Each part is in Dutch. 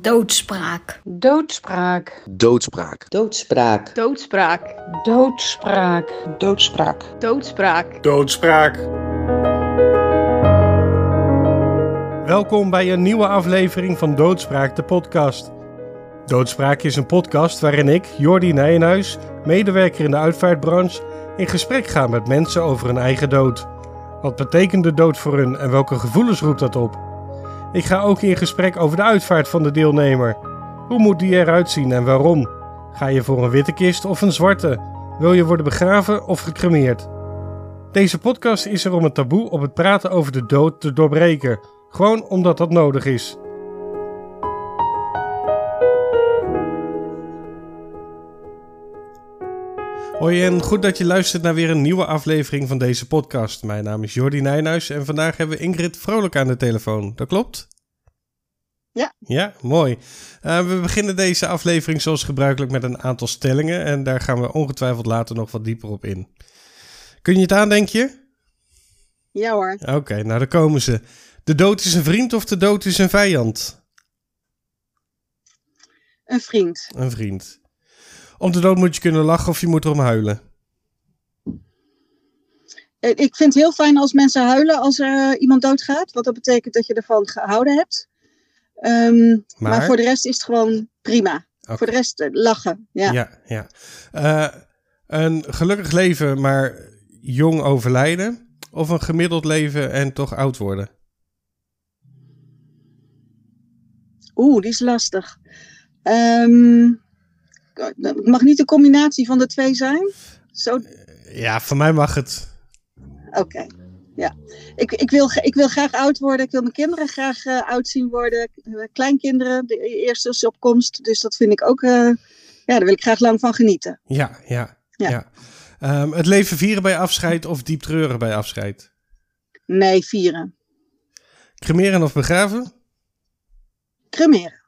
Doodspraak. Doodspraak. Doodspraak. Doodspraak. Doodspraak. Doodspraak. Doodspraak. Doodspraak. Doodspraak. Welkom bij een nieuwe aflevering van Doodspraak, de podcast. Doodspraak is een podcast waarin ik, Jordi Nijenhuis, medewerker in de uitvaartbranche, in gesprek ga met mensen over hun eigen dood. Wat betekent de dood voor hun en welke gevoelens roept dat op? Ik ga ook in gesprek over de uitvaart van de deelnemer. Hoe moet die eruit zien en waarom? Ga je voor een witte kist of een zwarte? Wil je worden begraven of gecremeerd? Deze podcast is er om het taboe op het praten over de dood te doorbreken. Gewoon omdat dat nodig is. Hoi en goed dat je luistert naar weer een nieuwe aflevering van deze podcast. Mijn naam is Jordi Nijnhuis en vandaag hebben we Ingrid Vrolijk aan de telefoon. Dat klopt? Ja. Ja, mooi. Uh, we beginnen deze aflevering zoals gebruikelijk met een aantal stellingen en daar gaan we ongetwijfeld later nog wat dieper op in. Kun je het aan, denk je? Ja hoor. Oké, nou daar komen ze. De dood is een vriend of de dood is een vijand? Een vriend. Een vriend. Om de dood moet je kunnen lachen of je moet erom huilen. Eh, Ik vind het heel fijn als mensen huilen als er eh, iemand doodgaat. Want dat betekent dat je ervan gehouden hebt. Ehm, maar? Maar? voor de rest is het gewoon prima. Voor de rest eh, lachen. Ja. Ja, ja. Een gelukkig leven, maar jong overlijden. Of een gemiddeld leven en toch oud worden. Oeh, die is lastig. Ehm, het mag niet een combinatie van de twee zijn? Zo, Ja, voor mij mag het. Oké. Ja. Ik, ik, wil, ik wil graag oud worden. Ik wil mijn kinderen graag eh, oud zien worden. Eh, Kleinkinderen, de eerste is op komst. Dus dat vind ik ook... eh, ja, daar wil ik graag lang van genieten. Ja, ja, ja. Ja. Ehm, het leven vieren bij afscheid of diep treuren bij afscheid? Nee, vieren. Cremeren of begraven? Cremeren.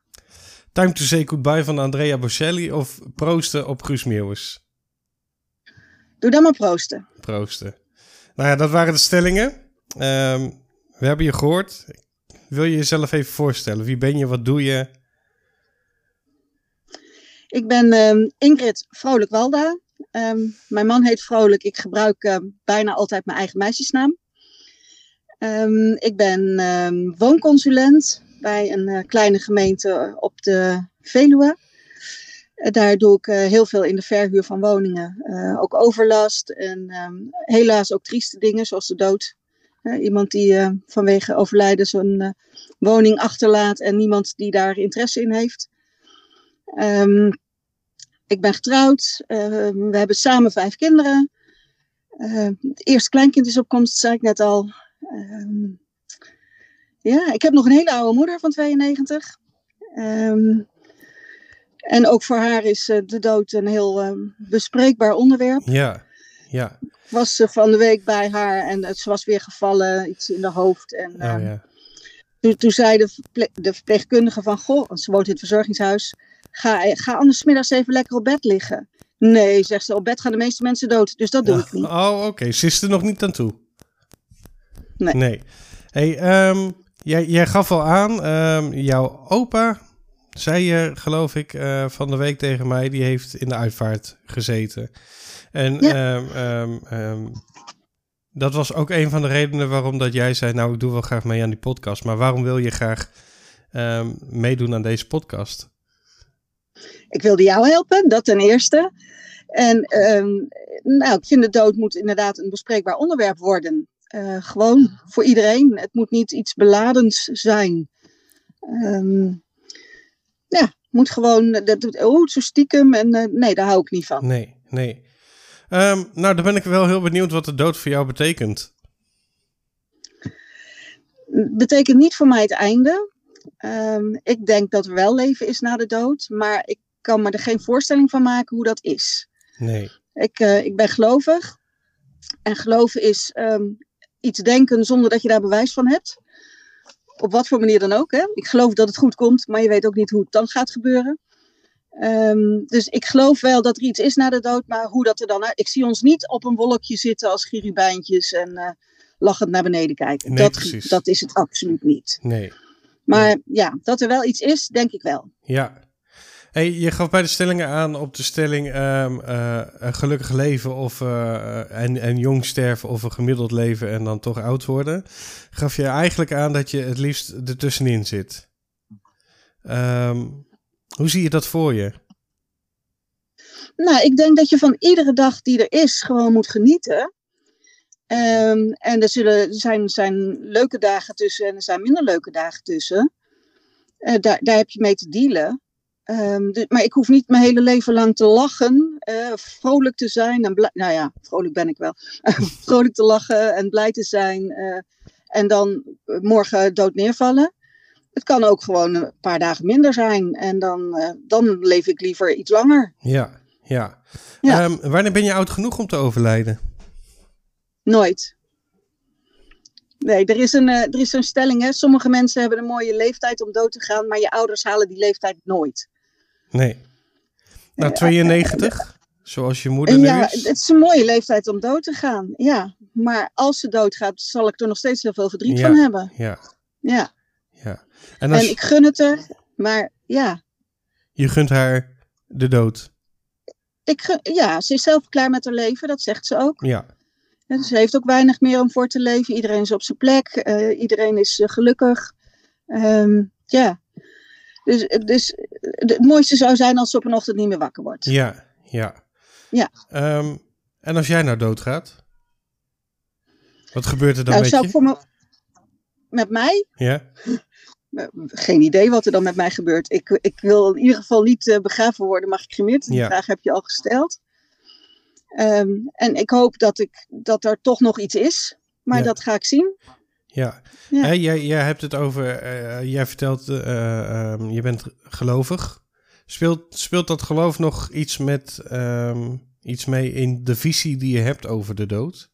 Time to say goodbye van Andrea Bocelli of proosten op Guus Meeuwis? Doe dan maar proosten. Proosten. Nou ja, dat waren de stellingen. Ehm, we hebben je gehoord. Wil je jezelf even voorstellen? Wie ben je? Wat doe je? Ik ben ehm, Ingrid Vrolijk Walda. Ehm, mijn man heet Vrolijk. Ik gebruik bijna altijd mijn eigen meisjesnaam. Ik ben woonconsulent bij een eh, kleine gemeente op de Veluwe. Eh, daar doe ik eh, heel veel in de verhuur van woningen. Eh, ook overlast en ehm, helaas ook trieste dingen zoals de dood. Eh, iemand die eh, vanwege overlijden eh, woning achterlaat en niemand die daar interesse in heeft. Ehm, ik ben getrouwd. eh, we hebben samen vijf kinderen. Eh, het eerste kleinkind is op komst, zei ik net al. Ehm, ja, ik heb nog een hele oude moeder van 92. Ehm, en ook voor haar is eh, de dood een heel ehm, bespreekbaar onderwerp. Ja, ja. Was eh, van de week bij haar en het- ze was weer gevallen, iets in de hoofd. En, Oh ehm, ja. toen, toen zei de, verple- de verpleegkundige van, goh, ze woont in het verzorgingshuis, ga, ga anders middags even lekker op bed liggen. Nee, zegt ze, op bed gaan de meeste mensen dood, dus dat doe ik niet. Oh, oké. Ze is er nog niet aan toe. Nee. Nee. Hey, ehm, jij, jij gaf al aan, ehm, jouw opa, zei je, geloof ik, eh, van de week tegen mij, die heeft in de uitvaart gezeten. En Ja. ehm, ehm, dat was ook een van de redenen waarom dat jij zei, nou, ik doe wel graag mee aan die podcast. Maar waarom wil je graag meedoen aan deze podcast? Ik wilde jou helpen, dat ten eerste. En nou, ik vind de dood moet inderdaad een bespreekbaar onderwerp worden. Eh, gewoon voor iedereen. Het moet niet iets beladends zijn. Ehm, ja, moet gewoon, dat, doet- oh, zo stiekem. En eh, nee, daar hou ik niet van. Nee, nee. Ehm, nou, dan ben ik wel heel benieuwd wat de dood voor jou betekent. betekent niet voor mij het einde. Ehm, ik denk dat er wel leven is na de dood, maar ik kan me er geen voorstelling van maken hoe dat is. Nee. Ik, eh, ik ben gelovig. En geloven is iets denken zonder dat je daar bewijs van hebt. Op wat voor manier dan ook. Hè? Ik geloof dat het goed komt, maar je weet ook niet hoe het dan gaat gebeuren. Ehm, dus ik geloof wel dat er iets is na de dood, maar hoe dat er dan uit. Ik zie ons niet op een wolkje zitten als cherubijntjes en eh, lachend naar beneden kijken. Nee, dat, precies. dat is het absoluut niet. Nee. Maar ja, dat er wel iets is, denk ik wel. Ja. Hey, je gaf bij de stellingen aan op de stelling um, uh, een gelukkig leven of uh, en, en jong sterven of een gemiddeld leven en dan toch oud worden. Gaf je eigenlijk aan dat je het liefst ertussenin zit. Um, hoe zie je dat voor je? Nou, ik denk dat je van iedere dag die er is gewoon moet genieten. Um, en er zullen zijn, zijn leuke dagen tussen en er zijn minder leuke dagen tussen. Daar, daar heb je mee te dealen. Um, de, maar ik hoef niet mijn hele leven lang te lachen, uh, vrolijk te zijn. En nou ja, vrolijk ben ik wel. vrolijk te lachen en blij te zijn. Uh, en dan morgen dood neervallen. Het kan ook gewoon een paar dagen minder zijn. En dan, uh, dan leef ik liever iets langer. Ja, ja. ja. Um, wanneer ben je oud genoeg om te overlijden? Nooit. Nee, er is een, er is een stelling. Hè? Sommige mensen hebben een mooie leeftijd om dood te gaan, maar je ouders halen die leeftijd nooit. Nee. Nou, 92, uh, zoals je moeder ja, nu is. het is een mooie leeftijd om dood te gaan. Ja, maar als ze doodgaat, zal ik er nog steeds heel veel verdriet ja, van hebben. Ja. Ja. ja. En, als... en ik gun het er, maar ja. Je gunt haar de dood. Ik gun, ja, ze is zelf klaar met haar leven, dat zegt ze ook. Ja. En ze heeft ook weinig meer om voor te leven. Iedereen is op zijn plek. Uh, iedereen is uh, gelukkig. Um, ja. Dus, dus het mooiste zou zijn als ze op een ochtend niet meer wakker wordt. Ja, ja. Ja. Um, en als jij nou doodgaat? Wat gebeurt er dan nou, met zou je? Voor me, met mij? Ja. Geen idee wat er dan met mij gebeurt. Ik, ik wil in ieder geval niet uh, begraven worden, maar gecremeerd. Die Ja. vraag heb je al gesteld. Um, en ik hoop dat, ik, dat er toch nog iets is. Maar Ja. dat ga ik zien. Ja. Jij, jij hebt het over, eh, jij vertelt, eh, um, je bent gelovig. Speelt, speelt dat geloof nog iets, met, um, iets mee in de visie die je hebt over de dood?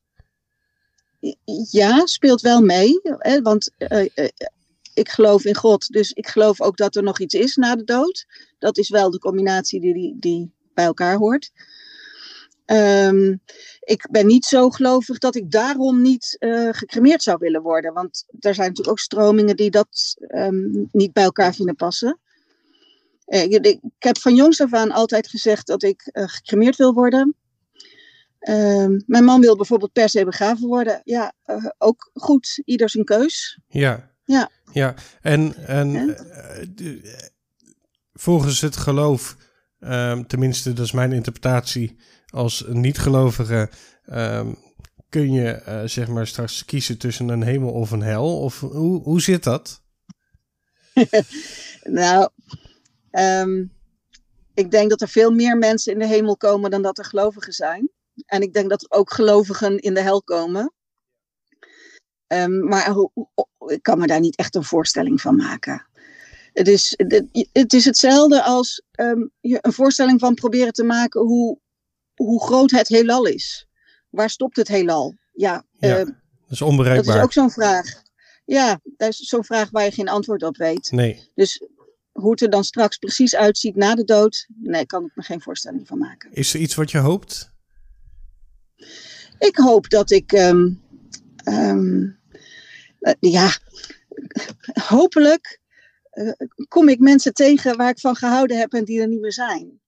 Ja, speelt wel mee. Hè, want uh, uh, ik geloof in God. Dus ik geloof ook dat er nog iets is na de dood. Dat is wel de combinatie die, die, die bij elkaar hoort. Um, ik ben niet zo gelovig dat ik daarom niet uh, gecremeerd zou willen worden. Want er zijn natuurlijk ook stromingen die dat um, niet bij elkaar vinden passen. Uh, ik, ik, heb van jongs af aan altijd gezegd dat ik uh, gecremeerd wil worden. Um, mijn man wil bijvoorbeeld per se begraven worden. Ja, ook goed. Ieder zijn keus. Ja. Ja. Ja. En, en, en? Volgens het geloof, tenminste dat is mijn interpretatie als niet-gelovige, um, kun je uh, zeg maar straks kiezen tussen een hemel of een hel? Of hoe, hoe zit dat? nou, um, ik denk dat er veel meer mensen in de hemel komen dan dat er gelovigen zijn. En ik denk dat ook gelovigen in de hel komen. Um, maar ik kan me daar niet echt een voorstelling van maken. Het is, is hetzelfde als je een voorstelling van proberen te maken hoe, hoe groot het heelal is. Waar stopt het heelal? Ja, ja uh, dat is onbereikbaar. Dat is ook zo'n vraag. Ja, dat is zo'n vraag waar je geen antwoord op weet. Nee. Dus hoe het er dan straks precies uitziet na de dood, nee, kan ik me geen voorstelling van maken. Is er iets wat je hoopt? Ik hoop dat ik, um, um, uh, ja, hopelijk uh, kom ik mensen tegen waar ik van gehouden heb en die er niet meer zijn.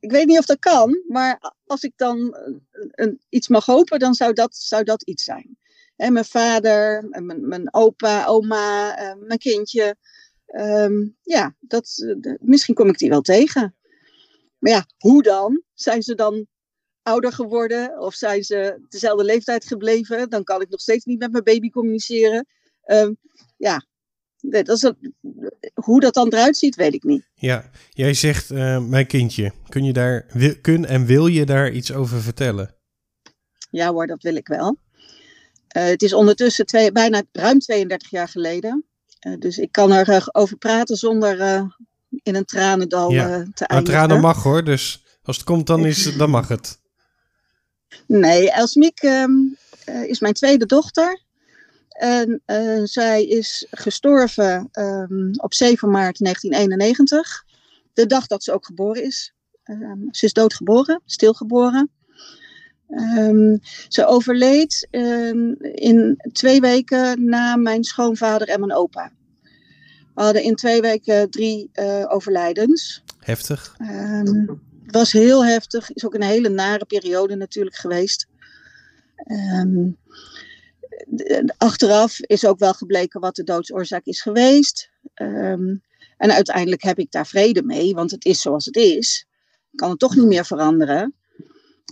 Ik weet niet of dat kan, maar als ik dan een, een, iets mag hopen, dan zou dat, zou dat iets zijn. Hè, mijn vader, mijn, mijn opa, oma, uh, mijn kindje. Um, ja, dat, misschien kom ik die wel tegen. Maar ja, hoe dan? Zijn ze dan ouder geworden of zijn ze dezelfde leeftijd gebleven? Dan kan ik nog steeds niet met mijn baby communiceren. Um, ja, dat is hoe dat dan eruit ziet, weet ik niet. Ja, jij zegt uh, mijn kindje. Kun je daar wil, kun en wil je daar iets over vertellen? Ja hoor, dat wil ik wel. Uh, het is ondertussen twee, bijna ruim 32 jaar geleden. Uh, dus ik kan erover praten zonder in een tranendal ja. te eindigen. Maar tranen mag hoor, dus als het komt dan, is, dan mag het. Nee, Elsmiek um, is mijn tweede dochter. En uh, zij is gestorven um, op 7 maart 1991. De dag dat ze ook geboren is. Um, ze is doodgeboren, stilgeboren. Um, ze overleed in twee weken na mijn schoonvader en mijn opa. We hadden in twee weken drie uh, overlijdens. Heftig. Het was heel heftig. Is ook een hele nare periode natuurlijk geweest. Um, achteraf is ook wel gebleken wat de doodsoorzaak is geweest. Um, en uiteindelijk heb ik daar vrede mee, want het is zoals het is. Ik kan het toch niet meer veranderen.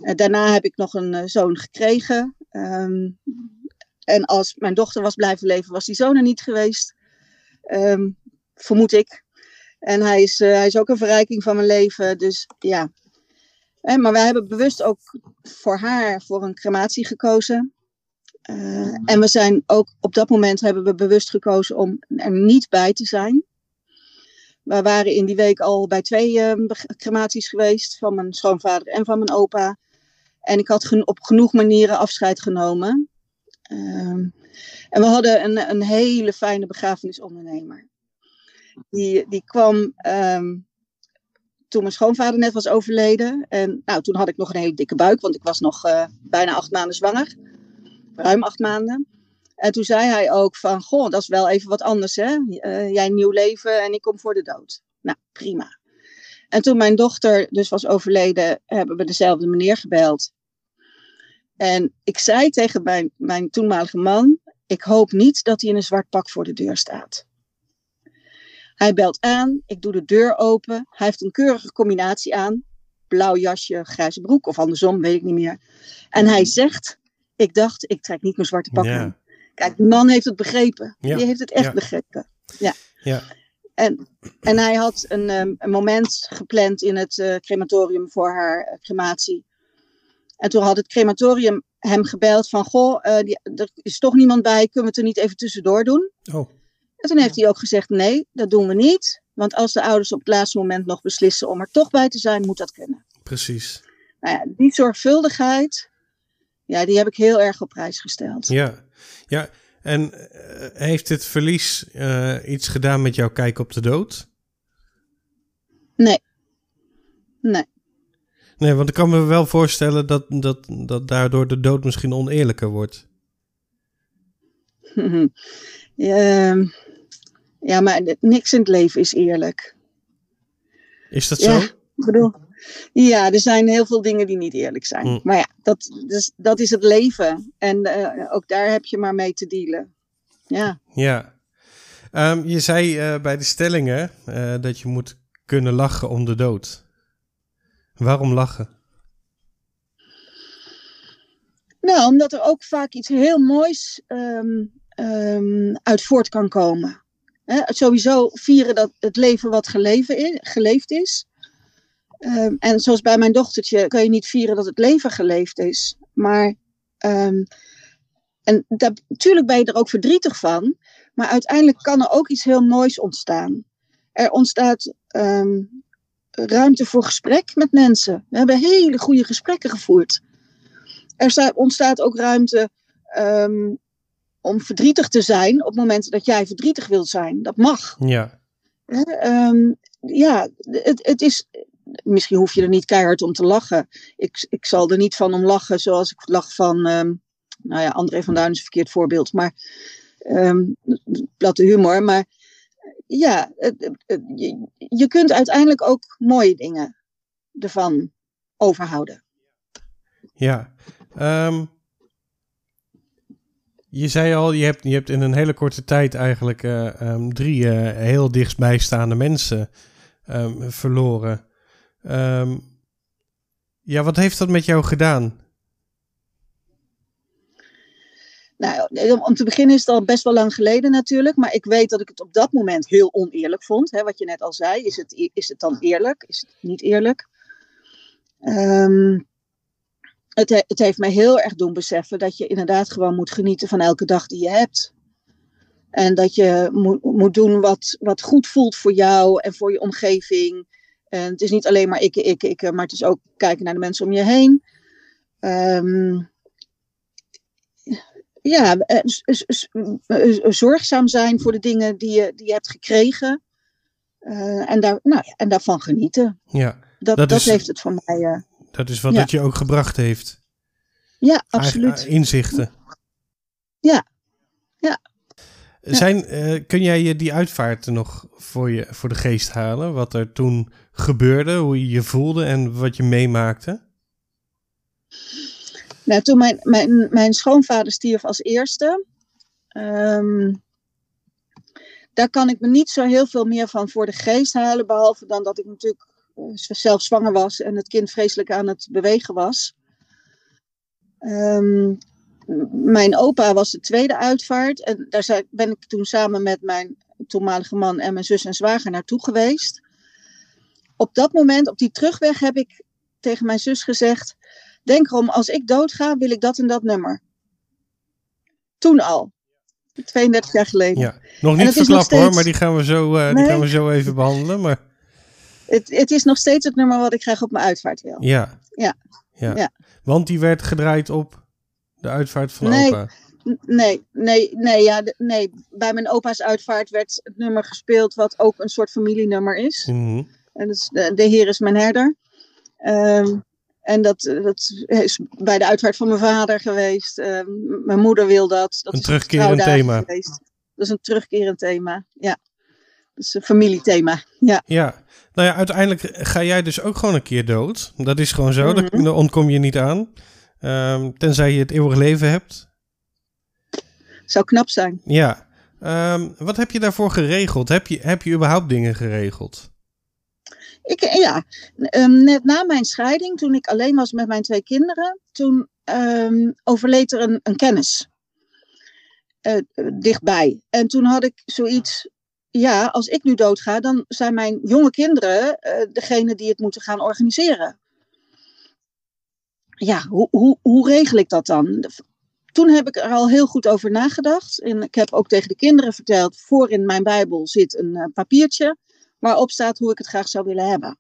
Uh, daarna heb ik nog een uh, zoon gekregen. Um, en als mijn dochter was blijven leven, was die zoon er niet geweest. Um, vermoed ik. En hij is, uh, hij is ook een verrijking van mijn leven. Dus ja. Maar wij hebben bewust ook voor haar voor een crematie gekozen. Uh, en we zijn ook op dat moment hebben we bewust gekozen om er niet bij te zijn. We waren in die week al bij twee uh, crematies geweest, van mijn schoonvader en van mijn opa. En ik had op genoeg manieren afscheid genomen. Um, en we hadden een, een hele fijne begrafenisondernemer. Die, die kwam um, toen mijn schoonvader net was overleden. En nou, toen had ik nog een hele dikke buik, want ik was nog uh, bijna acht maanden zwanger. Ruim acht maanden. En toen zei hij ook van, goh, dat is wel even wat anders, hè? Uh, jij nieuw leven en ik kom voor de dood. Nou, prima. En toen mijn dochter dus was overleden, hebben we dezelfde meneer gebeld. En ik zei tegen mijn, mijn toenmalige man, ik hoop niet dat hij in een zwart pak voor de deur staat. Hij belt aan, ik doe de deur open. Hij heeft een keurige combinatie aan. Blauw jasje, grijze broek of andersom, weet ik niet meer. En hij zegt, ik dacht, ik trek niet mijn zwarte pak Ja. aan. Kijk, die man heeft het begrepen. Ja, Die heeft het echt ja. begrepen. Ja. Ja. En, en hij had een, ehm, een moment gepland in het eh, crematorium voor haar eh, crematie. En toen had het crematorium hem gebeld van, goh, eh, die, er is toch niemand bij, kunnen we het er niet even tussendoor doen? Oh, En toen heeft hij ook gezegd, nee, dat doen we niet. Want als de ouders op het laatste moment nog beslissen om er toch bij te zijn, moet dat kunnen. precies. Nou ja, die zorgvuldigheid, ja, die heb ik heel erg op prijs gesteld. Ja. Ja. En eh, heeft dit verlies eh, iets gedaan met jouw kijk op de dood? Nee. Nee. Nee, want ik kan me wel voorstellen dat, dat, dat daardoor de dood misschien oneerlijker wordt. ja, ja, maar niks in het leven is eerlijk. Is dat Ja. zo? Ik bedoel, ja, er zijn heel veel dingen die niet eerlijk zijn. Hm. Maar ja, dat, dus, dat is het leven. En eh, ook daar heb je maar mee te dealen. Ja. Ja. Ehm, je zei eh, bij de stellingen eh, dat je moet kunnen lachen om de dood. Waarom lachen? Nou, omdat er ook vaak iets heel moois ehm, ehm, uit voort kan komen. Hè, sowieso vieren dat het leven wat geleven is, geleefd is. Ehm, en zoals bij mijn dochtertje kan je niet vieren dat het leven geleefd is. Maar, ehm, en daar, natuurlijk ben je er ook verdrietig van. Maar uiteindelijk kan er ook iets heel moois ontstaan. Er ontstaat ehm, ruimte voor gesprek met mensen. We hebben hele goede gesprekken gevoerd. Er sta- ontstaat ook ruimte om verdrietig te zijn op momenten dat jij verdrietig wilt zijn. Dat mag. Ja. Ja, het, het is. Misschien hoef je er niet keihard om te lachen. Ik, ik zal er niet van om lachen zoals ik lach van. ehm, nou ja, André van Duin is een verkeerd voorbeeld. Maar. ehm, platte humor. Maar ja, je, je kunt uiteindelijk ook mooie dingen ervan overhouden. Ja. Ehm, je zei al, je hebt, je hebt in een hele korte tijd eigenlijk eh, drie eh, heel dichtstbijstaande mensen verloren. Ehm, ja, wat heeft dat met jou gedaan? Nou, om- te beginnen is het al best wel lang geleden natuurlijk. Maar ik weet dat ik het op dat moment heel oneerlijk vond. Hè, wat je net al zei. Is het, is het dan eerlijk? Is het niet eerlijk? Ehm, het, he- het heeft mij heel erg doen beseffen dat je inderdaad gewoon moet genieten van elke dag die je hebt. En dat je moet, moet doen wat, wat goed voelt voor jou en voor je omgeving. En het is niet alleen maar ik, ik, ik, maar het is ook kijken naar de mensen om je heen. Ehm, ja, eh, eh, zorgzaam zijn voor de dingen die je, die je hebt gekregen. Eh, en, daar, nou en daarvan genieten. Ja, Dat, Dat dat, is- heeft het voor mij. eh, dat is wat Ja. het je ook gebracht heeft. ja, Eigen- absoluut. inzichten. Ja. Ja. Zijn, eh, kun jij je die uitvaart nog voor, je, voor de geest halen? Wat er toen gebeurde, hoe je je voelde en wat je meemaakte? Nou, toen mijn, mijn, mijn schoonvader stierf als eerste, ehm, daar kan ik me niet zo heel veel meer van voor de geest halen, behalve dan dat ik natuurlijk eh, zelf zwanger was en het kind vreselijk aan het bewegen was. Ehm, mijn opa was de tweede uitvaart en daar ben ik toen samen met mijn toenmalige man en mijn zus en zwager naartoe geweest. Op dat moment, op die terugweg, heb ik tegen mijn zus gezegd: Denk erom, als ik doodga, wil ik dat en dat nummer. Toen al. 32 jaar geleden. Ja, nog niet verklappen hoor, maar die gaan we zo, uh, die gaan we zo even behandelen. Maar... Het, het is nog steeds het nummer wat ik graag op mijn uitvaart wil. Ja. Ja. ja. ja. Want die werd gedraaid op de uitvaart van nee, opa. Nee, nee, nee, ja, nee. Bij mijn opa's uitvaart werd het nummer gespeeld wat ook een soort familienummer is. Mhm. En dat is de, de Heer is mijn herder. Um, en dat, dat is bij de uitvaart van mijn vader geweest. Um, mijn moeder wil dat. dat een terugkerend thema. Geweest. Dat is een terugkerend thema, ja. Dat is een familiethema, ja. Ja, nou ja, uiteindelijk ga jij dus ook gewoon een keer dood. Dat is gewoon zo, mm -hmm. daar ontkom je niet aan. Um, tenzij je het eeuwig leven hebt. Zou knap zijn. Ja. Um, wat heb je daarvoor geregeld? Heb je, heb je überhaupt dingen geregeld? Ik, ja, um, net na mijn scheiding, toen ik alleen was met mijn twee kinderen, toen overleed er een, een kennis uh, dichtbij. En toen had ik zoiets, ja, als ik nu doodga, dan zijn mijn jonge kinderen uh, degene die het moeten gaan organiseren. Ja, hoe, hoe, hoe regel ik dat dan? Toen heb ik er al heel goed over nagedacht. En ik heb ook tegen de kinderen verteld, voor in mijn Bijbel zit een uh, papiertje waarop staat hoe ik het graag zou willen hebben.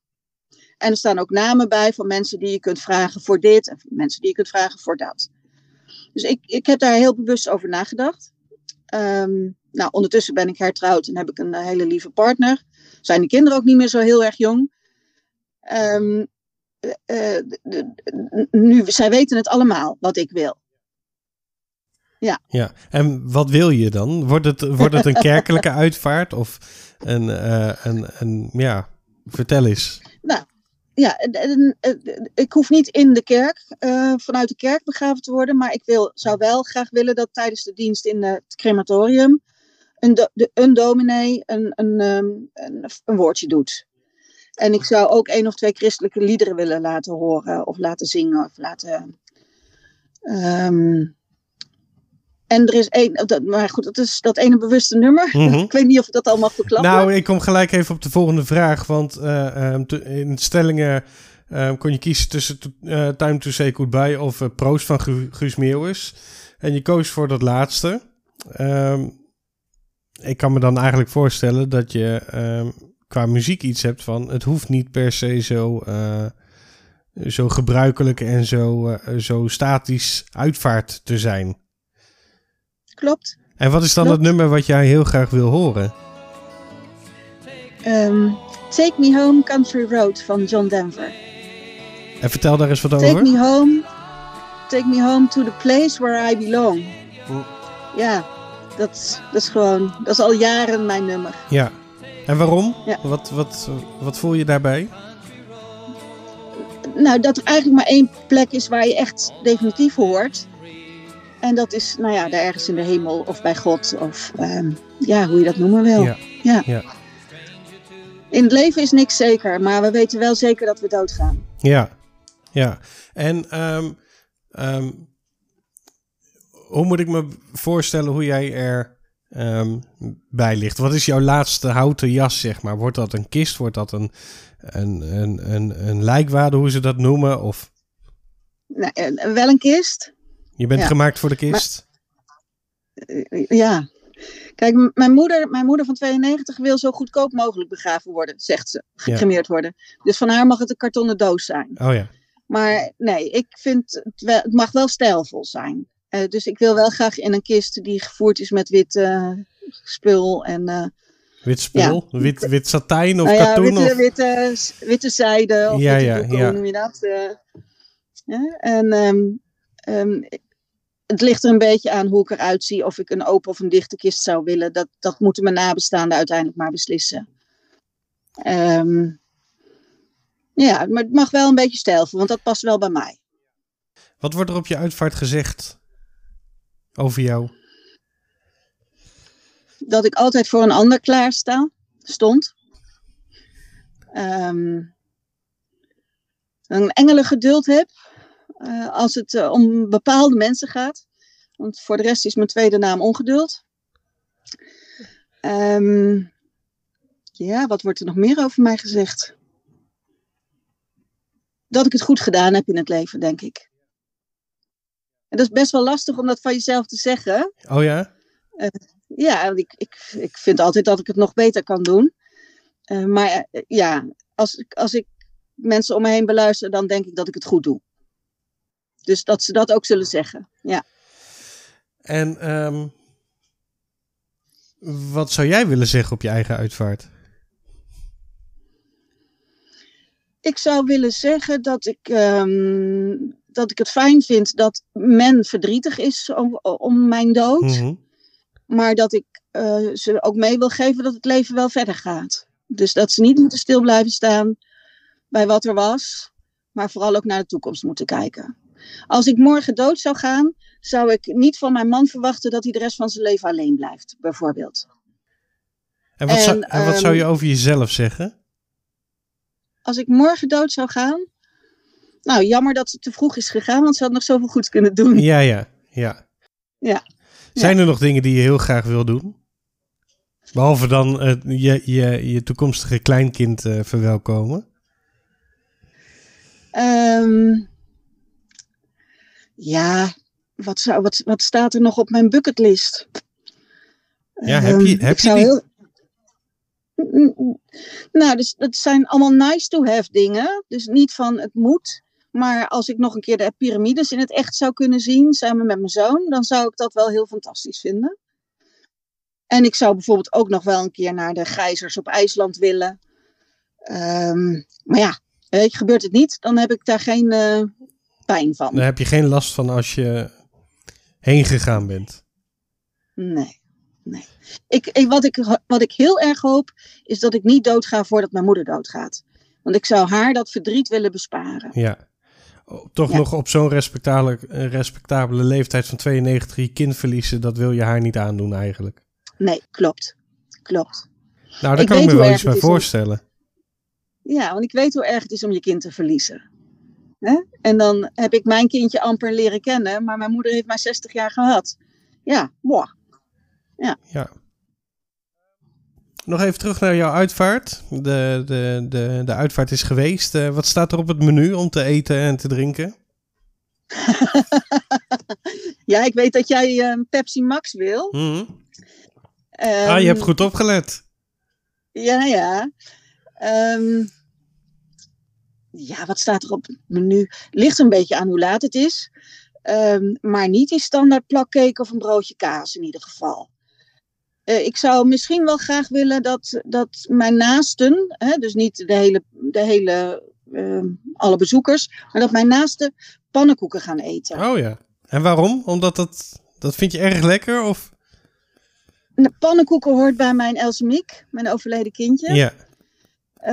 En er staan ook namen bij van mensen die je kunt vragen voor dit en mensen die je kunt vragen voor dat. Dus ik, ik heb daar heel bewust over nagedacht. Um, nou, ondertussen ben ik hertrouwd en heb ik een hele lieve partner. Zijn de kinderen ook niet meer zo heel erg jong. Um, uh, nu, zij weten het allemaal wat ik wil. Ja. ja. En wat wil je dan? Wordt het, wordt het een kerkelijke uitvaart of een, uh, een, een, ja, vertel eens. Nou, ja, ik hoef niet in de kerk, uh, vanuit de kerk begraven te worden, maar ik wil, zou wel graag willen dat tijdens de dienst in het crematorium een, do, de, een dominee een, een, um, een, een woordje doet. En ik zou ook één of twee christelijke liederen willen laten horen of laten zingen of laten. Um, en er is één, dat, maar goed, dat is dat ene bewuste nummer. Mm -hmm. ik weet niet of ik dat allemaal verklappen. Nou, ik kom gelijk even op de volgende vraag. Want uh, um, in stellingen uh, kon je kiezen tussen uh, Time to Say Goodbye of Proost van Gu Guus Meeuwis. En je koos voor dat laatste. Um, ik kan me dan eigenlijk voorstellen dat je um, qua muziek iets hebt van... het hoeft niet per se zo, zo gebruikelijk en zo, zo statisch uitvaart te zijn. Klopt. En wat is dan Klopt. het nummer wat jij heel graag wil horen? Um, Take Me Home Country Road van John Denver. En vertel daar eens wat take over. Me home, take me home to the place where I belong. Hm. Ja, dat, dat is gewoon, dat is al jaren mijn nummer. Ja. En waarom? Ja. Wat, wat, wat voel je daarbij? Nou, dat er eigenlijk maar één plek is waar je echt definitief hoort. En dat is, nou ja, daar ergens in de hemel of bij God of um, ja, hoe je dat noemen wil. Ja. Ja. ja. In het leven is niks zeker, maar we weten wel zeker dat we doodgaan. Ja, ja. En um, um, hoe moet ik me voorstellen hoe jij er bij ligt? Wat is jouw laatste houten jas, zeg maar? Wordt dat een kist? Wordt dat een, een, een, een, een lijkwade, hoe ze dat noemen? Of... Nou, wel een kist. Je bent ja. gemaakt voor de kist? Maar, ja. Kijk, mijn moeder, mijn moeder van 92 wil zo goedkoop mogelijk begraven worden, zegt ze. Gecremeerd ja. worden. Dus van haar mag het een kartonnen doos zijn. Oh ja. Maar nee, ik vind het, wel, het mag wel stijlvol zijn. Uh, dus ik wil wel graag in een kist die gevoerd is met wit uh, spul en... Uh, Wit spul? Ja. Wit, wit satijn of nou ja, katoen? Witte, of... witte, witte zijde of ja, ja, doeken, ja. hoe noem je dat? ja? En um, Um, het ligt er een beetje aan hoe ik eruit zie. Of ik een open of een dichte kist zou willen. Dat, dat moeten mijn nabestaanden uiteindelijk maar beslissen. Ehm, ja, maar het mag wel een beetje stijlvol, want dat past wel bij mij. Wat wordt er op je uitvaart gezegd over jou? Dat ik altijd voor een ander klaar sta, stond. Ehm, een engelengeduld heb uh, als het uh, om bepaalde mensen gaat. Want voor de rest is mijn tweede naam ongeduld. Um, ja, wat wordt er nog meer over mij gezegd? Dat ik het goed gedaan heb in het leven, denk ik. En dat is best wel lastig om dat van jezelf te zeggen. Oh ja? Uh, ja, ik, ik, ik vind altijd dat ik het nog beter kan doen. Uh, maar uh, ja, als, als ik mensen om me heen beluister, dan denk ik dat ik het goed doe. Dus dat ze dat ook zullen zeggen, ja. En um, wat zou jij willen zeggen op je eigen uitvaart? Ik zou willen zeggen dat ik, um, dat ik het fijn vind dat men verdrietig is om, om mijn dood. Mm -hmm. Maar dat ik uh, ze ook mee wil geven dat het leven wel verder gaat. Dus dat ze niet moeten stil blijven staan bij wat er was, maar vooral ook naar de toekomst moeten kijken. Als ik morgen dood zou gaan, zou ik niet van mijn man verwachten dat hij de rest van zijn leven alleen blijft, bijvoorbeeld. En wat, en, zou, en wat um, zou je over jezelf zeggen? Als ik morgen dood zou gaan. Nou, jammer dat het te vroeg is gegaan, want ze had nog zoveel goeds kunnen doen. Ja, ja, ja. Ja. Zijn ja. er nog dingen die je heel graag wil doen? Behalve dan uh, je, je, je toekomstige kleinkind uh, verwelkomen? Um, ja, wat, zou, wat, wat staat er nog op mijn bucketlist? Ja, heb je, heb je die? Heel... Nou, dus dat zijn allemaal nice to have dingen. Dus niet van het moet. Maar als ik nog een keer de piramides in het echt zou kunnen zien, samen met mijn zoon, dan zou ik dat wel heel fantastisch vinden. En ik zou bijvoorbeeld ook nog wel een keer naar de gijzers op IJsland willen. Um, maar ja, weet je, gebeurt het niet, dan heb ik daar geen uh, pijn van. Daar heb je geen last van als je heen gegaan bent. Nee. Nee. Ik, ik, wat, ik, wat ik heel erg hoop, is dat ik niet doodga voordat mijn moeder doodgaat. Want ik zou haar dat verdriet willen besparen. Ja. Toch ja. nog op zo'n respectabele, respectabele leeftijd van 92 je kind verliezen, dat wil je haar niet aandoen eigenlijk. Nee, klopt. Klopt. Nou, daar ik kan ik me wel iets bij voorstellen. Om, ja, want ik weet hoe erg het is om je kind te verliezen. Hè? En dan heb ik mijn kindje amper leren kennen, maar mijn moeder heeft mij 60 jaar gehad. Ja, boah. Ja. ja. Nog even terug naar jouw uitvaart. De, de, de, de uitvaart is geweest. Uh, wat staat er op het menu om te eten en te drinken? ja, ik weet dat jij uh, Pepsi Max wil. Mm -hmm. um, ah, je hebt goed opgelet. Ja, ja. Um, ja, wat staat er op het menu? Ligt een beetje aan hoe laat het is. Um, maar niet die standaard plakcake of een broodje kaas in ieder geval. Uh, ik zou misschien wel graag willen dat, dat mijn naasten, hè, dus niet de hele, de hele uh, alle bezoekers, maar dat mijn naasten pannenkoeken gaan eten. Oh ja. En waarom? Omdat dat, dat vind je erg lekker? Of? De pannenkoeken hoort bij mijn Elsemiek, mijn overleden kindje. Ja.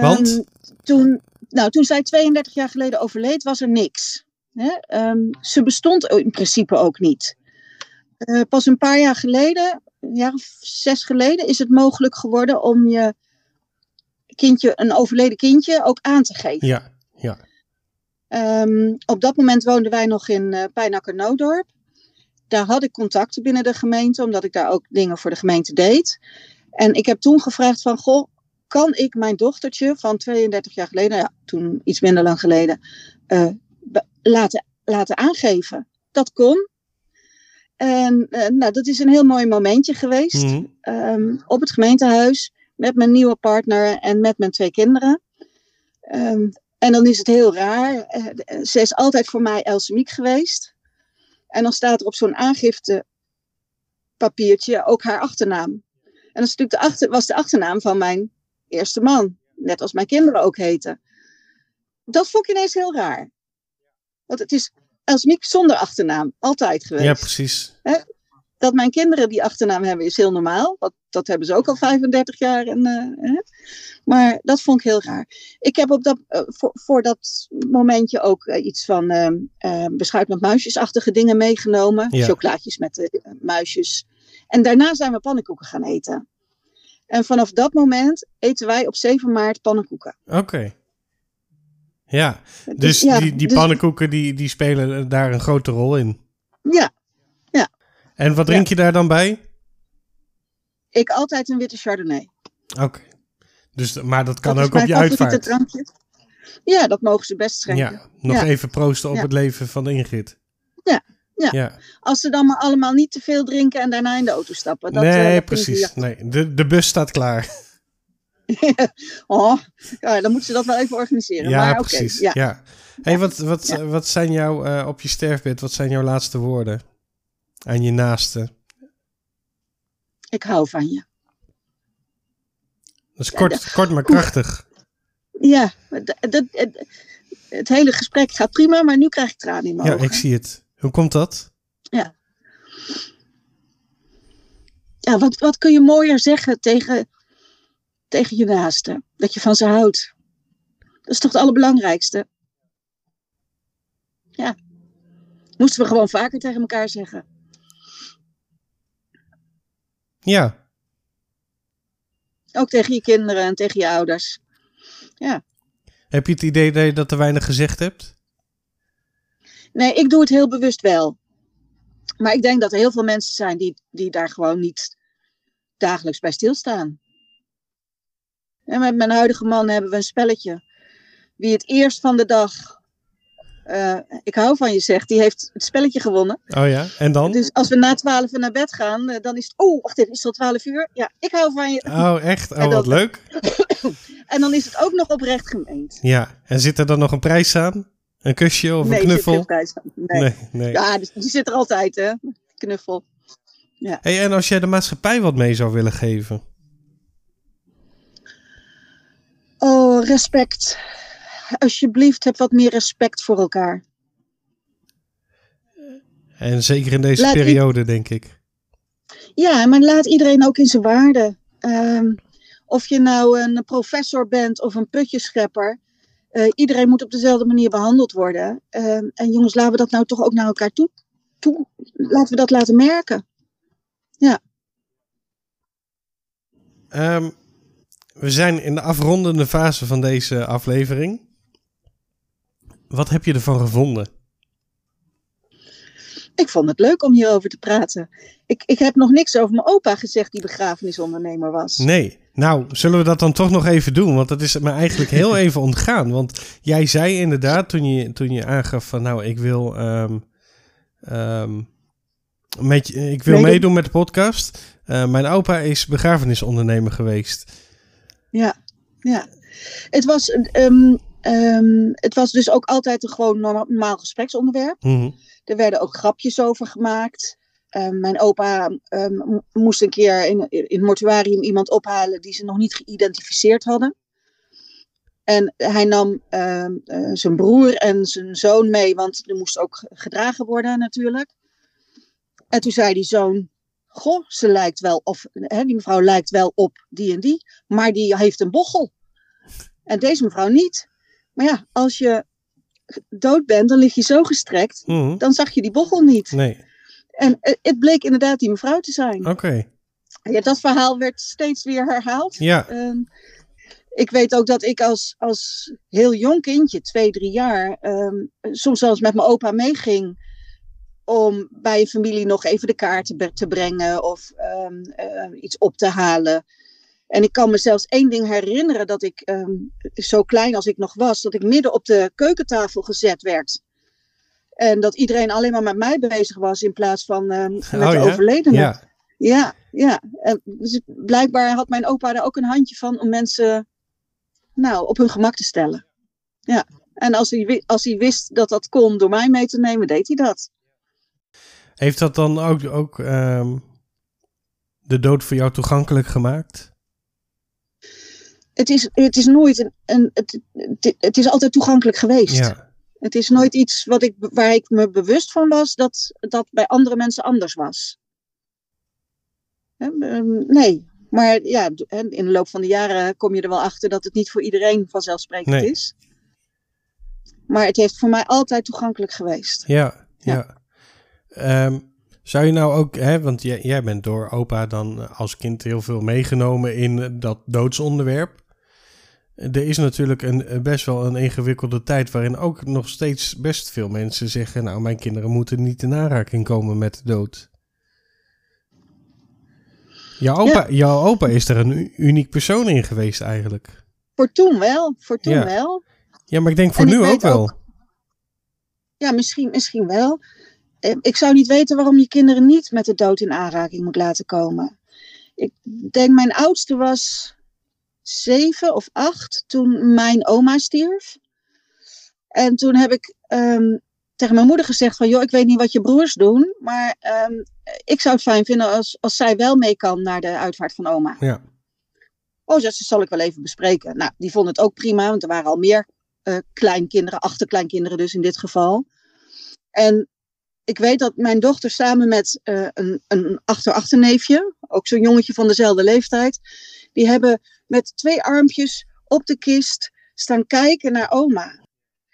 Want? Um, toen, nou, toen zij 32 jaar geleden overleed, was er niks. Hè? Um, ze bestond in principe ook niet. Uh, pas een paar jaar geleden een jaar of zes geleden is het mogelijk geworden om je kindje, een overleden kindje, ook aan te geven. Ja, ja. Um, op dat moment woonden wij nog in uh, Pijnakker-Noodorp. Daar had ik contacten binnen de gemeente, omdat ik daar ook dingen voor de gemeente deed. En ik heb toen gevraagd van, goh, kan ik mijn dochtertje van 32 jaar geleden, ja, toen iets minder lang geleden, uh, laten, laten aangeven? Dat kon. En uh, nou, dat is een heel mooi momentje geweest. Mm-hmm. Um, op het gemeentehuis. Met mijn nieuwe partner en met mijn twee kinderen. Um, en dan is het heel raar. Uh, ze is altijd voor mij Elsemiek geweest. En dan staat er op zo'n aangiftepapiertje ook haar achternaam. En dat is natuurlijk de achter, was de achternaam van mijn eerste man. Net als mijn kinderen ook heten. Dat vond ik ineens heel raar. Want het is Elsmiek zonder achternaam, altijd geweest. Ja, precies. Dat mijn kinderen die achternaam hebben is heel normaal. Want dat hebben ze ook al 35 jaar. En, eh, hè. Maar dat vond ik heel raar. Ik heb op dat, eh, voor, voor dat momentje ook eh, iets van beschuit met muisjesachtige dingen meegenomen. Ja. Chocolaatjes met muisjes. En daarna zijn we pannenkoeken gaan eten. En vanaf dat moment eten wij op 7 maart pannenkoeken. Oké. Ja, dus ja, die, die dus- pannenkoeken die, die spelen daar een grote rol in. Ja, En wat drink je daar dan bij? ik altijd een witte chardonnay. Oké. Dus, maar dat kan dat ook op je uitvaart. drankje. Ja, dat mogen ze best schenken. Ja, nog Ja. even proosten op Ja. het leven van Ingrid. Ja, ja. ja. Als ze dan maar allemaal niet te veel drinken en daarna in de auto stappen. Dat, eh, nee, dat precies. Nee, de, de bus staat klaar. Oh, ja, dan moeten ze dat wel even organiseren. ja, maar precies. ja. Ja. Hey, wat, wat, Ja. wat zijn jouw, eh, op je sterfbed, wat zijn jouw laatste woorden aan je naaste? Ik hou van je. Dat is kort, kort maar krachtig. Ja, het, het hele gesprek gaat prima, maar nu krijg ik tranen in mijn Ja, ogen. ik zie het. Hoe komt dat? Ja, wat, wat kun je mooier zeggen tegen, tegen je naaste? Dat je van ze houdt. Dat is toch het allerbelangrijkste? Ja. Moesten we gewoon vaker tegen elkaar zeggen. Ja, Ook tegen je kinderen en tegen je ouders. heb je het idee dat je dat te weinig gezegd hebt? Nee, ik doe het heel bewust wel. Maar ik denk dat er heel veel mensen zijn die, die daar gewoon niet dagelijks bij stilstaan. En met mijn huidige man hebben we een spelletje. Wie het eerst van de dag, eh, ik hou van je zegt, die heeft het spelletje gewonnen. Oh ja, en dan? Dus als we na twaalf naar bed gaan, eh, dan is het, oh wacht even, is het al twaalf uur? Ja, ik hou van je. Oh, echt? Oh, wat leuk. En dan is het ook nog oprecht gemeend. Ja, en zit er dan nog een prijs aan? Een kusje of nee, een er zit geen knuffel? prijs aan. Nee. Nee, nee. Ja, dus die zit er altijd, hè? Knuffel. Hey, en als jij de maatschappij wat mee zou willen geven? Oh, respect. Alsjeblieft, heb wat meer respect voor elkaar. En zeker in deze Laat periode, denk ik. Ja, maar laat iedereen ook in zijn waarde. Ehm, of je nou een professor bent of een putjeschepper. eh, iedereen moet op dezelfde manier behandeld worden. Ehm, en jongens, laten we dat nou toch ook naar elkaar toe. toe laten we dat laten merken. Ehm, we zijn in de afrondende fase van deze aflevering. Wat heb je ervan gevonden? Ik vond het leuk om hierover te praten. Ik, ik heb nog niks over mijn opa gezegd, die begrafenisondernemer was. Nee. Nou, zullen we dat dan toch nog even doen? Want dat is me eigenlijk heel even ontgaan. Want jij zei inderdaad toen je, toen je aangaf van nou, ik wil, ehm, ehm, met, ik wil Meedoen. meedoen met de podcast. Eh, mijn opa is begrafenisondernemer geweest. Ja, ja. Het was, ehm, ehm, het was dus ook altijd een gewoon normaal gespreksonderwerp. Mhm. Er werden ook grapjes over gemaakt. Ehm, mijn opa mo- moest een keer in, in het mortuarium iemand ophalen die ze nog niet geïdentificeerd hadden. En hij nam eh, zijn broer en zijn zoon mee, want er moest ook gedragen worden natuurlijk. En toen zei die zoon, goh, ze lijkt wel, of hè, die mevrouw lijkt wel op die en die, maar die heeft een bochel. En deze mevrouw niet. Maar ja, als je dood bent, dan lig je zo gestrekt, Mhm. dan zag je die bochel niet. Nee, En eh, het bleek inderdaad die mevrouw te zijn. oké. Ja, dat verhaal werd steeds weer herhaald. Ja, Ehm, ik weet ook dat ik als, als heel jong kindje, twee, drie jaar, ehm, soms zelfs met mijn opa meeging om bij een familie nog even de kaart te, brengen of ehm, eh, iets op te halen. En ik kan me zelfs één ding herinneren dat ik, ehm, zo klein als ik nog was, dat ik midden op de keukentafel gezet werd. En dat iedereen alleen maar met mij bezig was in plaats van ehm, met Oh de ja? overledene. ja. Ja, ja. En dus blijkbaar had mijn opa daar ook een handje van om mensen nou, op hun gemak te stellen. Ja. En als hij, als hij wist dat dat kon door mij mee te nemen, deed hij dat. Heeft dat dan ook, ook ehm, de dood voor jou toegankelijk gemaakt? Het is, het is nooit een. een het, het, het is altijd toegankelijk geweest. Ja. Het is nooit iets wat ik, waar ik me bewust van was dat dat bij andere mensen anders was. Ehm, nee, maar ja, in de loop van de jaren kom je er wel achter dat het niet voor iedereen vanzelfsprekend nee. is. Maar het heeft voor mij altijd toegankelijk geweest. Ja, ja. ja. Um, zou je nou ook, hè, want jij, jij bent door opa dan als kind heel veel meegenomen in dat doodsonderwerp. Er is natuurlijk een, best wel een ingewikkelde tijd waarin ook nog steeds best veel mensen zeggen: Nou, mijn kinderen moeten niet in aanraking komen met de dood. Jouw opa, jouw opa is er een uniek persoon in geweest eigenlijk. Voor toen wel, voor toen ja. wel. Ja, maar ik denk voor nu ook wel. ja, misschien, misschien wel. Eh, ik zou niet weten waarom je kinderen niet met de dood in aanraking moet laten komen. Ik denk, mijn oudste was zeven of acht toen mijn oma stierf. En toen heb ik um, tegen mijn moeder gezegd van, joh, ik weet niet wat je broers doen, maar um, ik zou het fijn vinden als, als zij wel mee kan naar de uitvaart van oma. Ja. Oh, dat zal ik wel even bespreken. Nou, die vonden het ook prima, want er waren al meer uh, kleinkinderen, achterkleinkinderen dus in dit geval. En ik weet dat mijn dochter samen met uh, een, een achter-achterneefje, ook zo'n jongetje van dezelfde leeftijd, die hebben met twee armpjes op de kist staan kijken naar oma.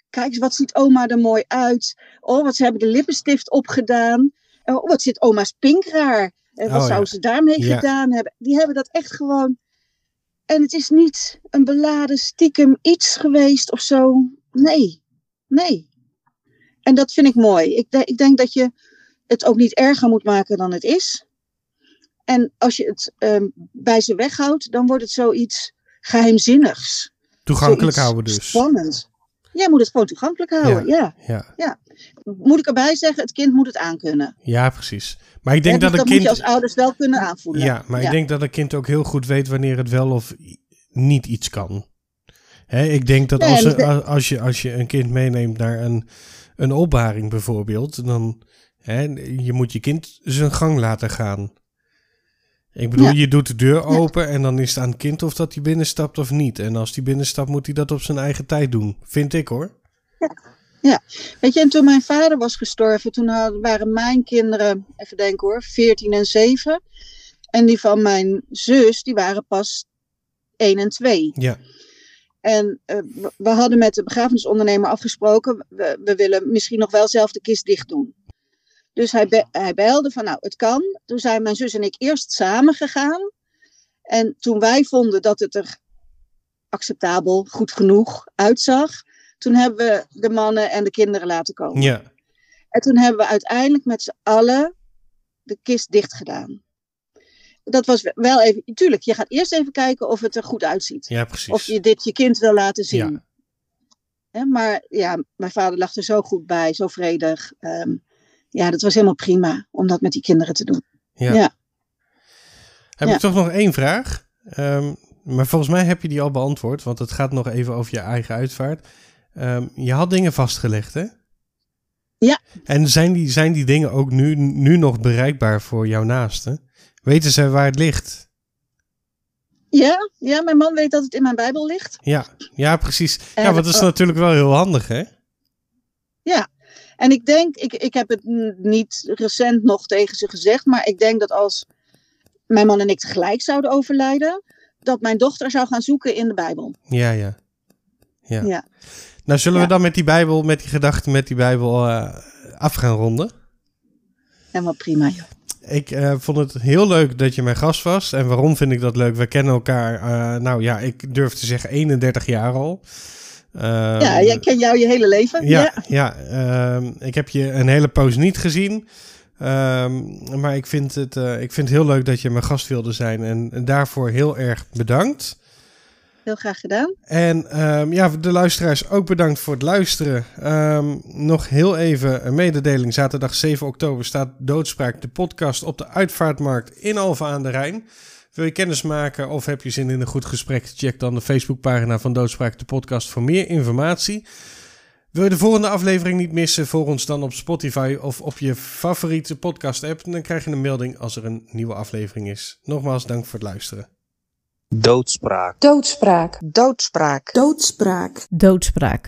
Kijk eens, wat ziet oma er mooi uit. Oh, wat ze hebben de lippenstift opgedaan. Oh, wat zit oma's pink raar. En wat oh, zou ja. ze daarmee ja. gedaan hebben? Die hebben dat echt gewoon. En het is niet een beladen stiekem iets geweest of zo. Nee, nee. En dat vind ik mooi. Ik, de, ik denk dat je het ook niet erger moet maken dan het is. En als je het um, bij ze weghoudt, dan wordt het zoiets geheimzinnigs. Toegankelijk zoiets houden dus. Spannend. Jij moet het gewoon toegankelijk houden, ja. Ja. ja. Moet ik erbij zeggen, het kind moet het aankunnen. Ja, precies. Maar ik denk dat dus een dat kind... moet je als ouders wel kunnen aanvoelen. Ja, maar ik denk dat een kind ook heel goed weet wanneer het wel of niet iets kan. Hè, ik denk dat als, er, als, je, als je een kind meeneemt naar een, een opbaring bijvoorbeeld, dan hè, je moet je kind zijn gang laten gaan. Ik bedoel, ja. je doet de deur open ja. en dan is het aan het kind of dat hij binnenstapt of niet. En als hij binnenstapt, moet hij dat op zijn eigen tijd doen. Vind ik hoor. Ja. ja. Weet je, en toen mijn vader was gestorven, toen hadden, waren mijn kinderen, even denken hoor, 14 en 7. En die van mijn zus, die waren pas 1 en 2. Ja. En uh, we hadden met de begrafenisondernemer afgesproken, we, we willen misschien nog wel zelf de kist dicht doen. Dus hij, be hij belde van, nou, het kan. Toen zijn mijn zus en ik eerst samen gegaan. En toen wij vonden dat het er acceptabel, goed genoeg uitzag, toen hebben we de mannen en de kinderen laten komen. Ja. En toen hebben we uiteindelijk met z'n allen de kist dicht gedaan. Dat was wel even, tuurlijk, je gaat eerst even kijken of het er goed uitziet. Ja, precies. Of je dit je kind wil laten zien. Ja. Maar ja, mijn vader lag er zo goed bij, zo vredig. Um, ja, dat was helemaal prima om dat met die kinderen te doen. Ja. ja. Heb ja. ik toch nog één vraag? Um, maar volgens mij heb je die al beantwoord, want het gaat nog even over je eigen uitvaart. Um, je had dingen vastgelegd, hè? Ja. En zijn die, zijn die dingen ook nu, nu nog bereikbaar voor jouw naasten? Weten ze waar het ligt? Ja, ja, mijn man weet dat het in mijn Bijbel ligt. Ja, ja precies. Ja, want dat is uh, natuurlijk wel heel handig, hè? Ja, en ik denk, ik, ik heb het niet recent nog tegen ze gezegd, maar ik denk dat als mijn man en ik tegelijk zouden overlijden, dat mijn dochter zou gaan zoeken in de Bijbel. Ja, ja. Ja. ja. Nou, zullen Ja. we dan met die Bijbel, met die gedachten met die Bijbel eh, af gaan ronden? Helemaal prima, joh. Ik eh, vond het heel leuk dat je mijn gast was. En waarom vind ik dat leuk? We kennen elkaar, eh, nou ja, ik durf te zeggen 31 jaar al. Ehm, ja, jij ken jou je hele leven. Ja, Ja. ja. ehm, ik heb je een hele poos niet gezien. Ehm, maar ik vind, het, eh, ik vind het heel leuk dat je mijn gast wilde zijn. En, en daarvoor heel erg bedankt. Heel graag gedaan. En ehm, ja, de luisteraars ook bedankt voor het luisteren. Ehm, nog heel even een mededeling. Zaterdag 7 oktober staat Doodspraak, de podcast, op de uitvaartmarkt in Alphen aan de Rijn. Wil je kennis maken of heb je zin in een goed gesprek? Check dan de Facebookpagina van Doodspraak, de podcast, voor meer informatie. Wil je de volgende aflevering niet missen? Volg ons dan op Spotify of op je favoriete podcast-app. Dan krijg je een melding als er een nieuwe aflevering is. Nogmaals, dank voor het luisteren. Doodspraak. Doodspraak. Doodspraak. Doodspraak. Doodspraak.